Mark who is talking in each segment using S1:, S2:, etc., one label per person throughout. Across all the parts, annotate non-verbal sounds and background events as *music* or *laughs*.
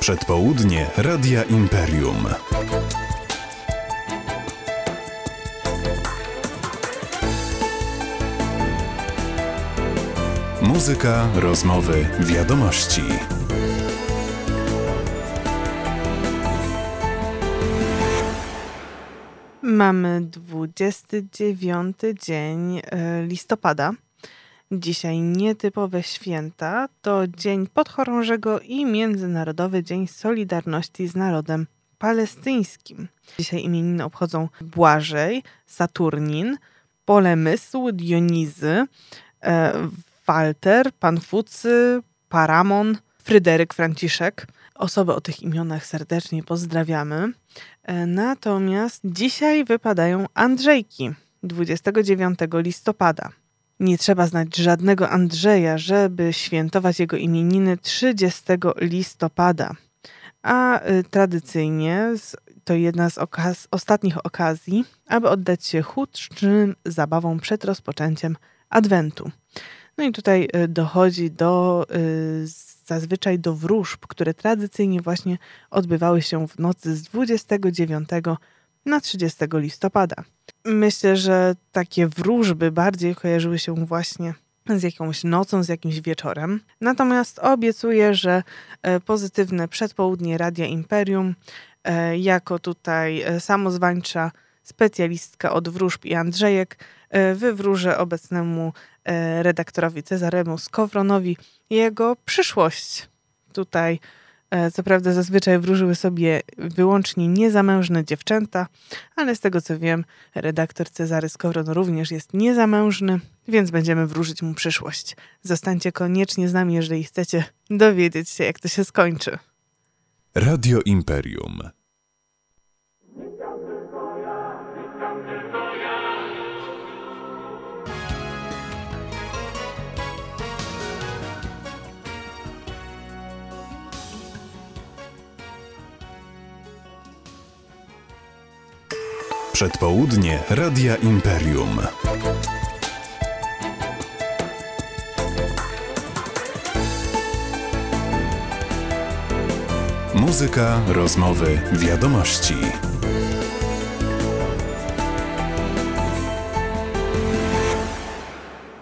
S1: Przedpołudnie Radia Imperium. Muzyka, rozmowy, wiadomości.
S2: Mamy 29 dzień e, listopada. Dzisiaj nietypowe święta to Dzień Podchorążego i Międzynarodowy Dzień Solidarności z Narodem Palestyńskim. Dzisiaj imieniny obchodzą Błażej, Saturnin, Polemysł, Dionizy, e, Walter, Panfucy, Paramon, Fryderyk Franciszek. Osoby o tych imionach serdecznie pozdrawiamy. E, natomiast dzisiaj wypadają Andrzejki 29 listopada. Nie trzeba znać żadnego Andrzeja, żeby świętować jego imieniny 30 listopada. A y, tradycyjnie to jedna z okaz ostatnich okazji, aby oddać się chudszym zabawom przed rozpoczęciem Adwentu. No i tutaj y, dochodzi do y, zazwyczaj do wróżb, które tradycyjnie właśnie odbywały się w nocy z 29 na 30 listopada. Myślę, że takie wróżby bardziej kojarzyły się właśnie z jakąś nocą, z jakimś wieczorem. Natomiast obiecuję, że e, pozytywne przedpołudnie Radia Imperium, e, jako tutaj e, samozwańcza specjalistka od wróżb i Andrzejek, wywróżę obecnemu redaktorowi Cezaremu Skowronowi jego przyszłość tutaj co prawda zazwyczaj wróżyły sobie wyłącznie niezamężne dziewczęta, ale z tego co wiem, redaktor Cezary Skowron również jest niezamężny, więc będziemy wróżyć mu przyszłość. Zostańcie koniecznie z nami, jeżeli chcecie dowiedzieć się, jak to się skończy.
S1: Radio Imperium Przedpołudnie Radia Imperium. Muzyka, rozmowy, wiadomości.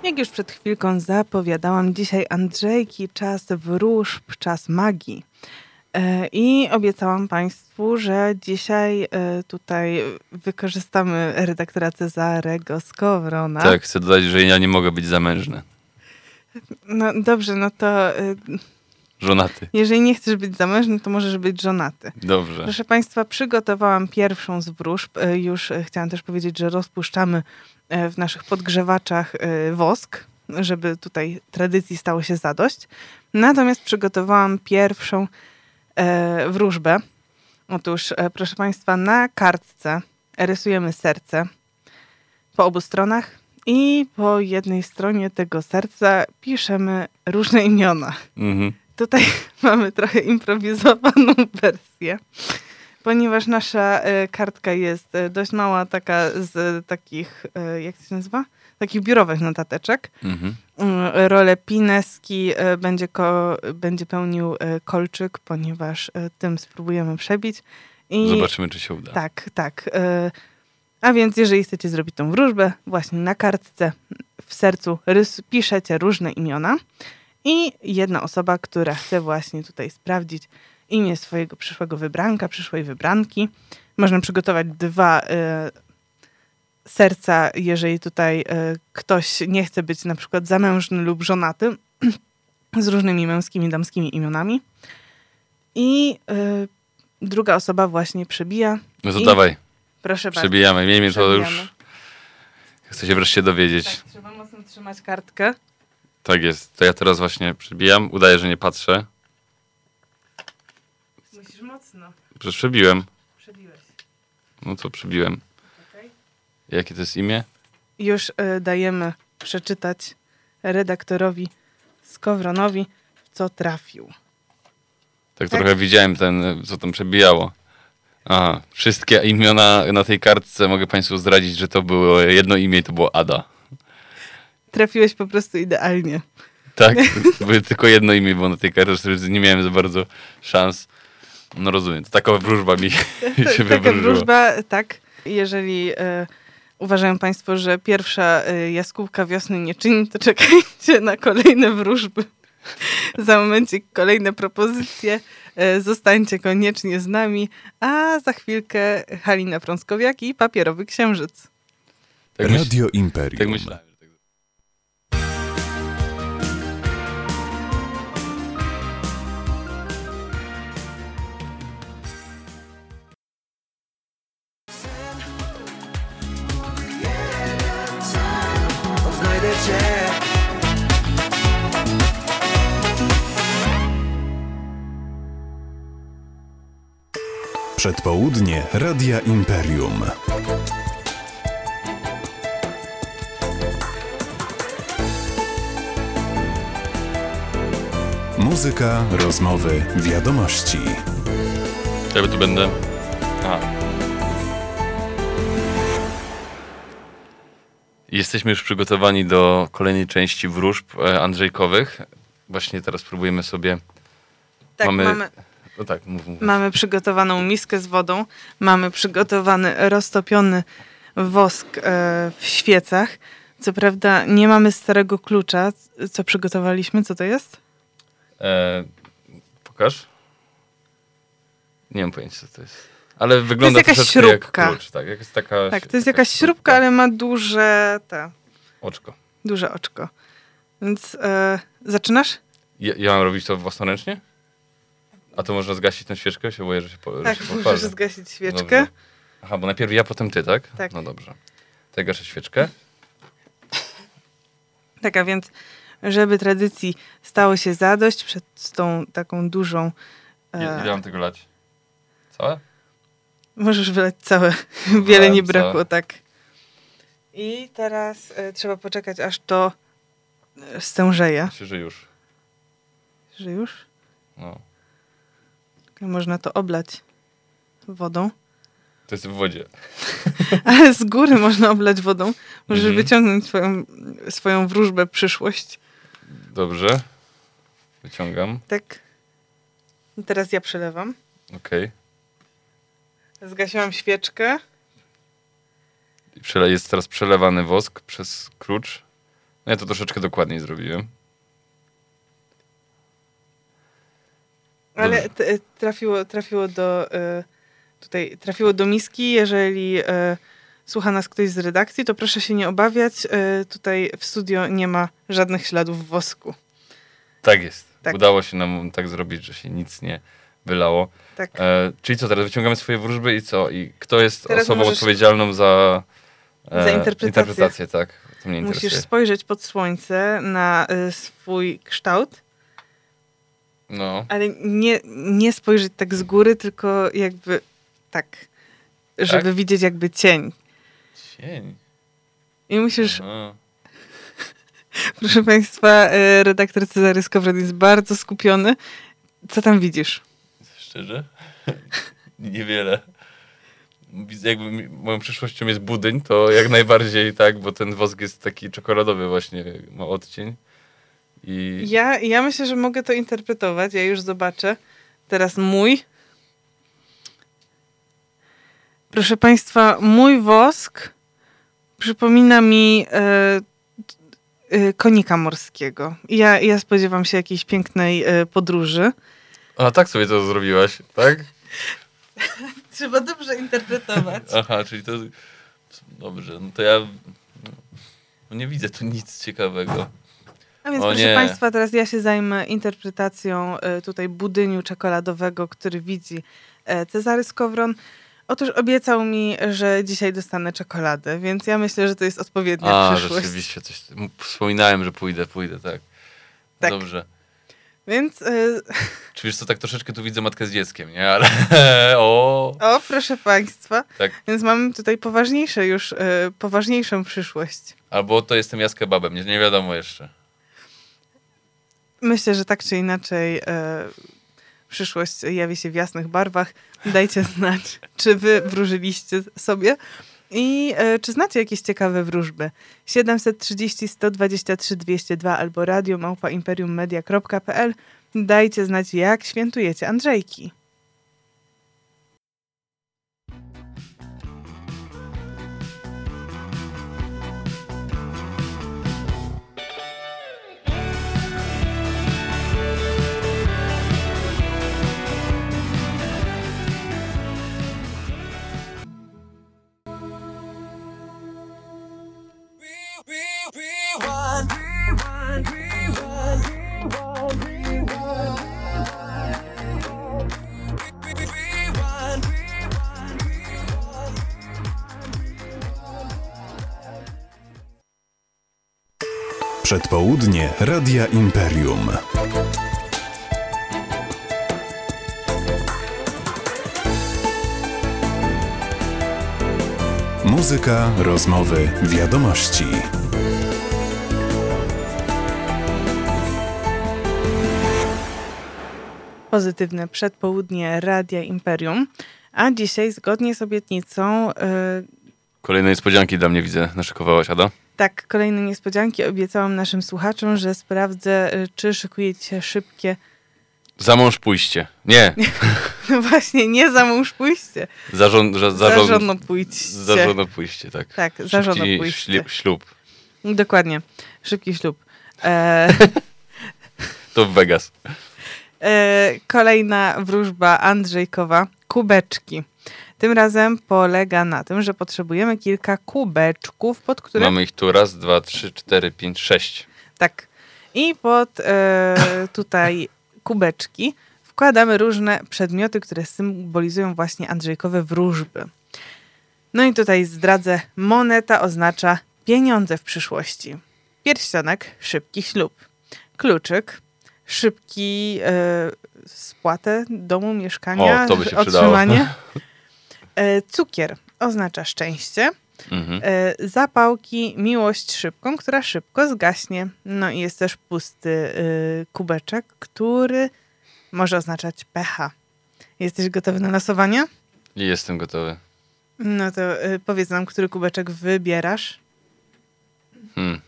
S2: Jak już przed chwilką zapowiadałam, dzisiaj Andrzejki, czas wróżb, czas magii. E, I obiecałam Państwu, że dzisiaj e, tutaj wykorzystamy redaktora Cezarego Skowrona.
S3: Tak, chcę dodać, że ja nie mogę być zamężny.
S2: No dobrze, no to... E,
S3: żonaty.
S2: Jeżeli nie chcesz być zamężny, to możesz być żonaty.
S3: Dobrze.
S2: Proszę Państwa, przygotowałam pierwszą z wróżb. Już chciałam też powiedzieć, że rozpuszczamy w naszych podgrzewaczach wosk, żeby tutaj tradycji stało się zadość. Natomiast przygotowałam pierwszą wróżbę. Otóż, e, proszę Państwa, na kartce rysujemy serce po obu stronach i po jednej stronie tego serca piszemy różne imiona. Mhm. Tutaj *laughs* mamy trochę improwizowaną wersję, ponieważ nasza e, kartka jest e, dość mała, taka z takich, e, jak to się nazywa? Takich biurowych notateczek. Mhm. Mm, rolę Pineski e, będzie, ko, będzie pełnił e, Kolczyk, ponieważ e, tym spróbujemy przebić.
S3: I, Zobaczymy, czy się uda.
S2: Tak, tak. A więc jeżeli chcecie zrobić tą wróżbę, właśnie na kartce w sercu rys, piszecie różne imiona i jedna osoba, która chce właśnie tutaj sprawdzić imię swojego przyszłego wybranka, przyszłej wybranki. Można przygotować dwa serca, jeżeli tutaj e, ktoś nie chce być na przykład zamężny lub żonaty, *clears throat* z różnymi męskimi, damskimi imionami. I e, druga osoba właśnie przebija.
S3: No to I... dawaj.
S2: Proszę
S3: bardzo. Przebijamy. Miejmy to już. Chcę się wreszcie dowiedzieć.
S2: Tak, trzeba mocno trzymać kartkę.
S3: Tak jest. To ja teraz właśnie przebijam. Udaję, że nie patrzę.
S2: Musisz mocno.
S3: Przecież przebiłem.
S2: Przebiłeś.
S3: No co przebiłem. Jakie to jest imię?
S2: Już y, dajemy przeczytać redaktorowi Skowronowi, co trafił.
S3: Tak, tak, trochę widziałem ten, co tam przebijało. Aha, wszystkie imiona na tej kartce mogę Państwu zdradzić, że to było jedno imię i to było Ada.
S2: Trafiłeś po prostu idealnie.
S3: Tak, *laughs* tylko jedno imię było na tej kartce, nie miałem za bardzo szans. No rozumiem, to taka wróżba mi *laughs* się
S2: Taka
S3: wywróżyła.
S2: wróżba, tak. Jeżeli e, uważają Państwo, że pierwsza e, jaskółka wiosny nie czyni, to czekajcie na kolejne wróżby. *laughs* Za momencik kolejne propozycje. E, zostańcie koniecznie z nami, a za chwilkę Halina Frąckowiak i Papierowy Księżyc.
S3: Tak, myśl,
S1: Radio Imperium.
S3: tak myślałem.
S1: Przedpołudnie Radia Imperium. Muzyka, rozmowy, wiadomości.
S3: Ja tu będę. A. Jesteśmy już przygotowani do kolejnej części wróżb e, Andrzejkowych. Właśnie teraz próbujemy sobie.
S2: Tak,
S3: Mamy-
S2: mamy,
S3: No tak, mów, mów.
S2: mamy przygotowaną miskę z wodą, mamy przygotowany roztopiony wosk e, w świecach. Co prawda nie mamy starego klucza. Co przygotowaliśmy? Co to jest?
S3: E, pokaż. Nie mam pojęcia, co to jest. Ale wygląda
S2: jakaś
S3: troszeczkę jak
S2: śrubka.
S3: klucz. Tak, jak jest taka,
S2: Tak, to jest jakaś śrubka, ale ma duże, te,
S3: Oczko.
S2: duże oczko. Więc e, zaczynasz?
S3: Ja, ja mam robić to własnoręcznie? A to można zgasić tę świeczkę? Się boję, że się, po,
S2: Tak,
S3: że się *laughs*
S2: możesz zgasić świeczkę.
S3: Dobrze. Aha, bo najpierw ja, potem ty, tak?
S2: Tak.
S3: No dobrze. To ja gaszę świeczkę. *laughs*
S2: Tak, a więc, żeby tradycji stało się zadość przed tą taką dużą.
S3: Ile, ile
S2: E,
S3: mam tego lać? Całe?
S2: możesz wylać całe. *laughs* Wiele
S3: Wylałem
S2: nie brakło,
S3: całe.
S2: tak. I teraz e, trzeba poczekać, aż to e, stężeje.
S3: Myślę, że już.
S2: Że już?
S3: No.
S2: Można to oblać wodą.
S3: To jest w wodzie. *laughs*
S2: Ale z góry można oblać wodą. Możesz
S3: Mhm.
S2: wyciągnąć swoją, swoją wróżbę przyszłość.
S3: Dobrze. Wyciągam.
S2: Tak. I teraz ja przelewam.
S3: Okej.
S2: Zgasiłam świeczkę.
S3: Jest teraz przelewany wosk przez klucz. No ja to troszeczkę dokładniej zrobiłem.
S2: Ale t- trafiło, trafiło do e, tutaj trafiło do miski. Jeżeli e, słucha nas ktoś z redakcji, to proszę się nie obawiać. E, tutaj w studio nie ma żadnych śladów wosku.
S3: Tak jest.
S2: Tak.
S3: Udało się nam tak zrobić, że się nic nie wylało.
S2: Tak.
S3: E, czyli co, teraz wyciągamy swoje wróżby i co? I kto jest
S2: Teraz
S3: osobą
S2: możesz-
S3: odpowiedzialną za, e,
S2: Za interpretację.
S3: tak. To mnie
S2: Musisz spojrzeć pod słońce na e, swój kształt,
S3: No.
S2: ale nie, nie spojrzeć tak z góry, tylko jakby tak, żeby
S3: Tak?
S2: widzieć jakby cień.
S3: Cień.
S2: I musisz,
S3: Aha. *laughs*
S2: proszę Państwa, e, redaktor Cezary Skowron jest bardzo skupiony. Co tam widzisz?
S3: Szczerze? *laughs* Niewiele. Jakby moją przyszłością jest budyń, to jak najbardziej tak, bo ten wosk jest taki czekoladowy właśnie, ma odcień. I
S2: Ja, ja myślę, że mogę to interpretować. Ja już zobaczę. Teraz mój. Proszę Państwa, mój wosk przypomina mi e, e, konika morskiego. Ja, ja spodziewam się jakiejś pięknej e, podróży.
S3: A tak sobie to zrobiłaś, tak? *laughs*
S2: Trzeba dobrze interpretować. *laughs*
S3: Aha, czyli to... Dobrze, no to ja... No nie widzę tu nic ciekawego.
S2: A więc
S3: O
S2: proszę
S3: nie.
S2: Państwa, teraz ja się zajmę interpretacją e, tutaj budyniu czekoladowego, który widzi e, Cezary Skowron. Otóż obiecał mi, że dzisiaj dostanę czekoladę, więc ja myślę, że to jest odpowiednia
S3: A,
S2: przyszłość.
S3: rzeczywiście, coś... Wspominałem, że pójdę, pójdę, tak.
S2: Tak.
S3: Dobrze.
S2: Więc e, *laughs*
S3: Czy wiesz co, tak troszeczkę tu widzę matkę z dzieckiem, nie? Ale... *laughs* o,
S2: o, proszę Państwa,
S3: tak.
S2: więc mamy tutaj poważniejsze już, e, poważniejszą przyszłość.
S3: Albo to jestem ja z kebabem, nie, nie wiadomo jeszcze.
S2: Myślę, że tak czy inaczej e, przyszłość jawi się w jasnych barwach. Dajcie znać, *laughs* czy wy wróżyliście sobie i e, czy znacie jakieś ciekawe wróżby. 730 123 202 albo radio małpa imperiummedia.pl Dajcie znać, jak świętujecie Andrzejki.
S1: Przedpołudnie Radia Imperium. Muzyka, rozmowy, wiadomości.
S2: Pozytywne przedpołudnie Radia Imperium. A dzisiaj, zgodnie z obietnicą, e,
S3: Kolejne niespodzianki dla mnie widzę, naszykowałaś, Ada?
S2: Tak, kolejne niespodzianki obiecałam naszym słuchaczom, że sprawdzę, e, czy szykujecie szybkie.
S3: Za mąż pójście. Nie, *laughs*
S2: No właśnie, nie za mąż pójście.
S3: za, żon, za, za,
S2: Za żono pójście.
S3: za żono pójście, tak.
S2: Tak, za żono pójście.
S3: ślub, ślub.
S2: Dokładnie. Szybki ślub. E, *laughs*
S3: To w Vegas.
S2: e, kolejna wróżba Andrzejkowa. Kubeczki. Tym razem polega na tym, że potrzebujemy kilka kubeczków, pod które
S3: Mamy ich tu raz, dwa, trzy, cztery, pięć, sześć.
S2: Tak. I pod e, tutaj kubeczki wkładamy różne przedmioty, które symbolizują właśnie Andrzejkowe wróżby. No i tutaj zdradzę, moneta oznacza pieniądze w przyszłości. Pierścionek, szybki ślub. Kluczyk, szybki e, spłatę domu, mieszkania,
S3: O, to by się przydało.
S2: otrzymanie. E, *laughs* cukier oznacza szczęście.
S3: Mhm.
S2: E, zapałki, miłość szybką, która szybko zgaśnie. No i jest też pusty y, kubeczek, który może oznaczać pecha. Jesteś gotowy na losowanie?
S3: Jestem gotowy.
S2: No to y, powiedz nam, który kubeczek wybierasz.
S3: Hmm.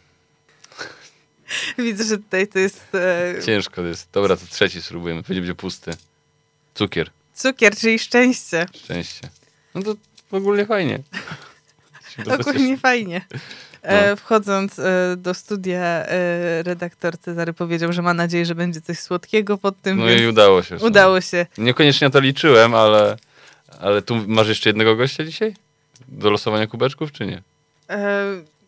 S3: *laughs*
S2: Widzę, że tutaj to jest e,
S3: Ciężko jest. Dobra, to trzeci spróbujemy. Będzie będzie pusty. Cukier.
S2: cukier, czyli szczęście.
S3: Szczęście. No to *laughs* ogólnie fajnie.
S2: Ogólnie fajnie.
S3: No.
S2: wchodząc e, do studia, e, redaktor Cezary powiedział, że ma nadzieję, że będzie coś słodkiego pod tym,
S3: No i udało się.
S2: udało się.
S3: Niekoniecznie to liczyłem, ale, ale tu masz jeszcze jednego gościa dzisiaj? Do losowania kubeczków, czy nie?
S2: E,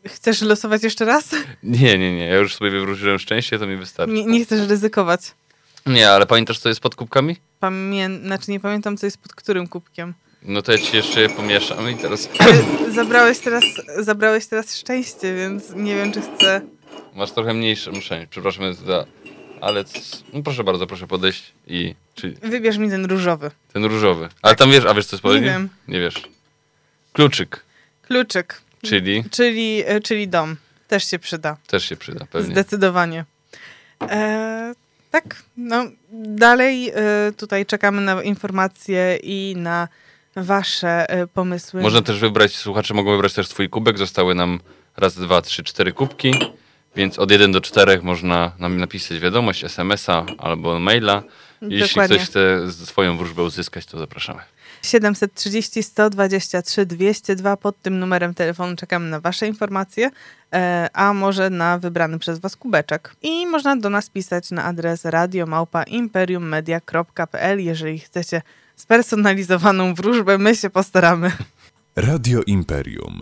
S2: chcesz losować jeszcze raz?
S3: Nie, nie, nie. Ja już sobie wywróciłem szczęście, to mi wystarczy.
S2: Nie, nie chcesz ryzykować.
S3: Nie, ale pamiętasz, co jest pod kubkami?
S2: Pamię... Znaczy nie pamiętam, co jest pod którym kubkiem.
S3: No to ja ci jeszcze je pomieszam i teraz *clears throat*
S2: zabrałeś teraz, zabrałeś teraz szczęście, więc nie wiem, czy chcę...
S3: masz trochę mniejsze muszenie. Przepraszam za... Ale no proszę bardzo, proszę podejść i... Czy
S2: Wybierz mi ten różowy.
S3: ten różowy. Ale tam wiesz, a wiesz co jest
S2: Nie wiem.
S3: Nie wiesz. Kluczyk,
S2: Kluczyk,
S3: czyli
S2: czyli, e, czyli dom. Też się przyda.
S3: też się przyda pewnie.
S2: Zdecydowanie. E, tak, no dalej e, tutaj czekamy na informacje i na wasze e, pomysły.
S3: Można też wybrać, słuchacze mogą wybrać też swój kubek. Zostały nam raz, dwa, trzy, cztery kubki. Więc od 1 do 4 można nam napisać wiadomość, SMS-a albo maila. Jeśli
S2: Dokładnie.
S3: ktoś chce swoją wróżbę uzyskać, to zapraszamy.
S2: 730 123 202 pod tym numerem telefonu czekamy na Wasze informacje, e, a może na wybrany przez Was kubeczek. I można do nas pisać na adres radiomałpa.imperiummedia.pl jeżeli chcecie spersonalizowaną wróżbę, my się postaramy.
S1: Radio Imperium.